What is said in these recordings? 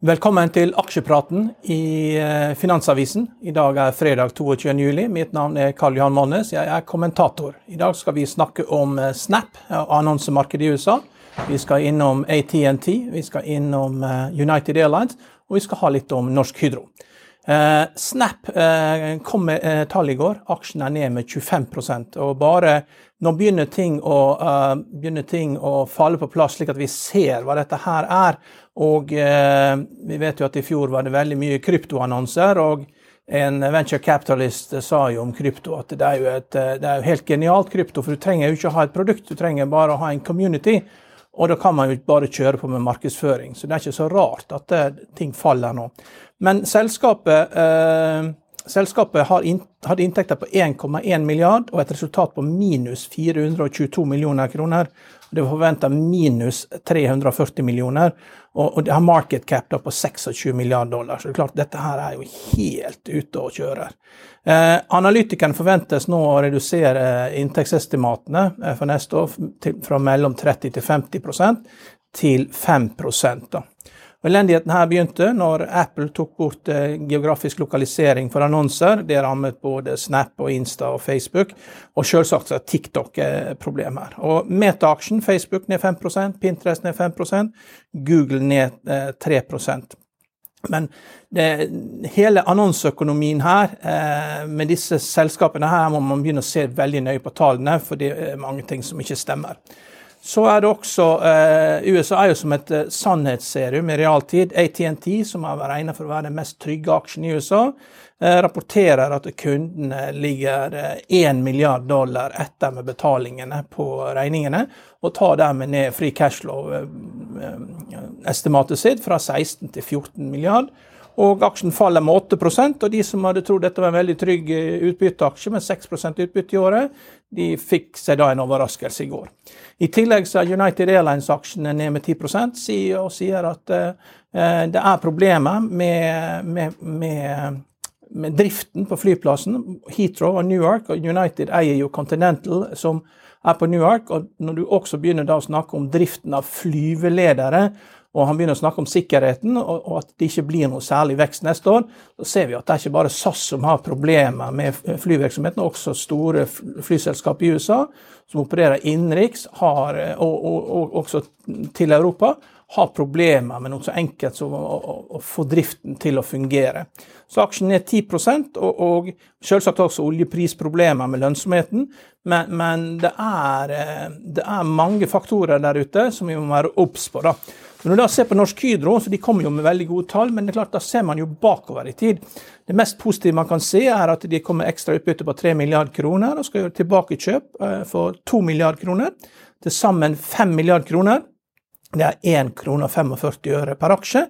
Velkommen til aksjepraten i eh, Finansavisen. I dag er fredag 22. juli. Mitt navn er Karl Johan Månes. Jeg er kommentator. I dag skal vi snakke om eh, Snap, og annonsemarkedet i USA. Vi skal innom ATNT, vi skal innom eh, United Airlines, og vi skal ha litt om Norsk Hydro. Eh, Snap eh, kom med eh, tall i går. Aksjen er ned med 25% og bare nå begynner ting, å, begynner ting å falle på plass, slik at vi ser hva dette her er. Og vi vet jo at i fjor var det veldig mye kryptoannonser. og en venture capitalist sa jo om krypto at det er jo, et, det er jo helt genialt krypto, for du trenger jo ikke ha et produkt, du trenger bare å ha en community. Og da kan man jo bare kjøre på med markedsføring. Så det er ikke så rart at det, ting faller nå. Men selskapet, eh, selskapet hadde inntekter på 1,1 milliard og et resultat på minus 422 millioner kroner. Det var forventa minus 340 millioner, og, det har market cap på 26 milliarder dollar. Så det er klart dette her er jo helt ute å kjøre. Eh, analytikerne forventes nå å redusere inntektsestimatene eh, for neste år fra mellom 30 til 50% til 5 da. Og Elendigheten her begynte når Apple tok bort eh, geografisk lokalisering for annonser. Det rammet både Snap og Insta og Facebook, og selvsagt er TikTok et problem her. Og Meta-aksjen, Facebook ned 5% Pinterest ned 5% Google ned eh, 3 men det, hele annonseøkonomien her, eh, med disse selskapene her, må man begynne å se veldig nøye på tallene, for det er mange ting som ikke stemmer. Så er det også eh, USA er jo som et eh, sannhetsserum i realtid. ATNT, som er regnet for å være den mest trygge aksjen i USA, eh, rapporterer at kundene ligger eh, 1 milliard dollar etter med betalingene på regningene, og tar dermed ned free cashflow-estimatet eh, sitt fra 16 til 14 milliard. Og aksjen faller med 8% og de som hadde trodd dette var en veldig trygg eh, utbytteaksje med 6 utbytte i året, de fikk seg da en overraskelse i går. I tillegg så er United Airlines-aksjene ned med 10 og sier at uh, det er problemer med, med, med, med, driften på flyplassen. Heathrow og Newark, og United eier jo Continental, som er på Newark. og Når du også begynner da å snakke om driften av flyveledere, og han begynner å snakke om sikkerheten og, og, at det ikke blir noe særlig vekst neste år, så ser vi at det er ikke bare SAS som har problemer med flyvirksomheten, også store flyselskap i USA som opererer innenriks og, og, og, også til Europa, har problemer med noe så enkelt som å, å, å få driften til å fungere. Så aksjen er 10 og, og selvsagt også oljeprisproblemer med lønnsomheten. Men, men det, er, eh, det, er, mange faktorer der ute som vi må være obs på. da. Når du da ser på Norsk Hydro, så de kommer jo med veldig gode tall, men det er klart, da ser man jo bakover i tid. Det mest positive man kan se, er at de kommer ekstra utbytte på 3 milliarder kroner og skal gjøre tilbakekjøp eh, for 2 milliarder kroner. Til sammen 5 milliarder kroner. Det er 1 krone og 45 øre per aksje,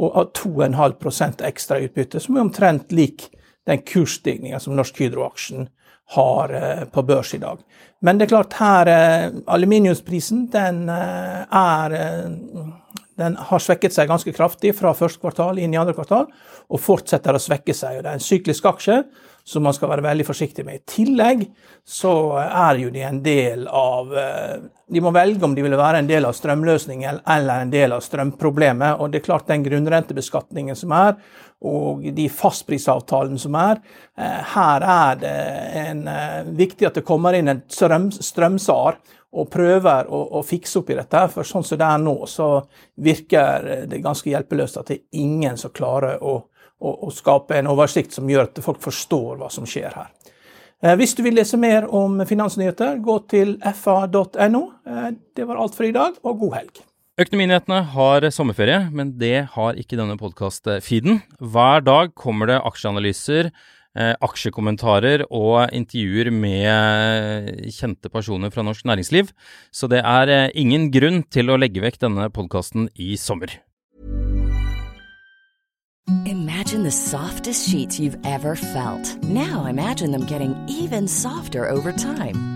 og 2,5% ekstra utbytte, som er omtrent lik den kursstigninga som Norsk Hydro-aksjen har eh, på børs i dag. Men det er klart her eh, aluminiumsprisen den er den har svekket seg ganske kraftig fra første kvartal inn i andre kvartal, og fortsetter å svekke seg. Det er en syklisk aksje som man skal være veldig forsiktig med. I tillegg så er jo de en del av eh, De må velge om de vil være en del av strømløsningen eller en del av strømproblemet. Og det er klart den grunnrentebeskatningen som er, og de fastprisavtalene som er, eh, her er det en, eh, viktig at det kommer inn en strøm, strømsar og prøver å, å, fikse opp i dette. For sånn som det er nå, så virker det ganske hjelpeløst at det er ingen som klarer å, å, å skape en oversikt som gjør at folk forstår hva som skjer her. Eh, hvis du vil lese mer om finansnyheter, gå til fa.no. Eh, det var alt for i dag, og god helg. Økonominyhetene har sommerferie, men det har ikke denne podkast-feeden. Hver dag kommer det aksjeanalyser aksjekommentarer og intervjuer med kjente personer fra norsk næringsliv. Så det er eh, ingen grunn til å legge vekk denne podkasten i sommer. Imagine the softest sheets you've ever felt. Now imagine them getting even softer over time.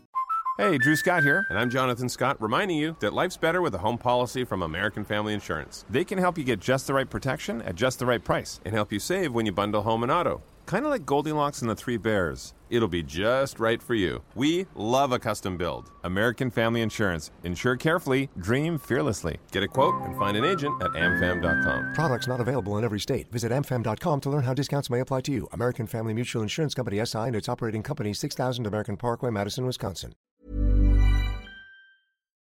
Hey, Drew Scott here, and I'm Jonathan Scott, reminding you that life's better with a home policy from American Family Insurance. They can help you get just the right protection at just the right price and help you save when you bundle home and auto. Kind of like Goldilocks and the Three Bears. It'll be just right for you. We love a custom build. American Family Insurance. Insure carefully, dream fearlessly. Get a quote and find an agent at amfam.com. Products not available in every state. Visit amfam.com to learn how discounts may apply to you. American Family Mutual Insurance Company SI and its operating company 6000 American Parkway, Madison, Wisconsin.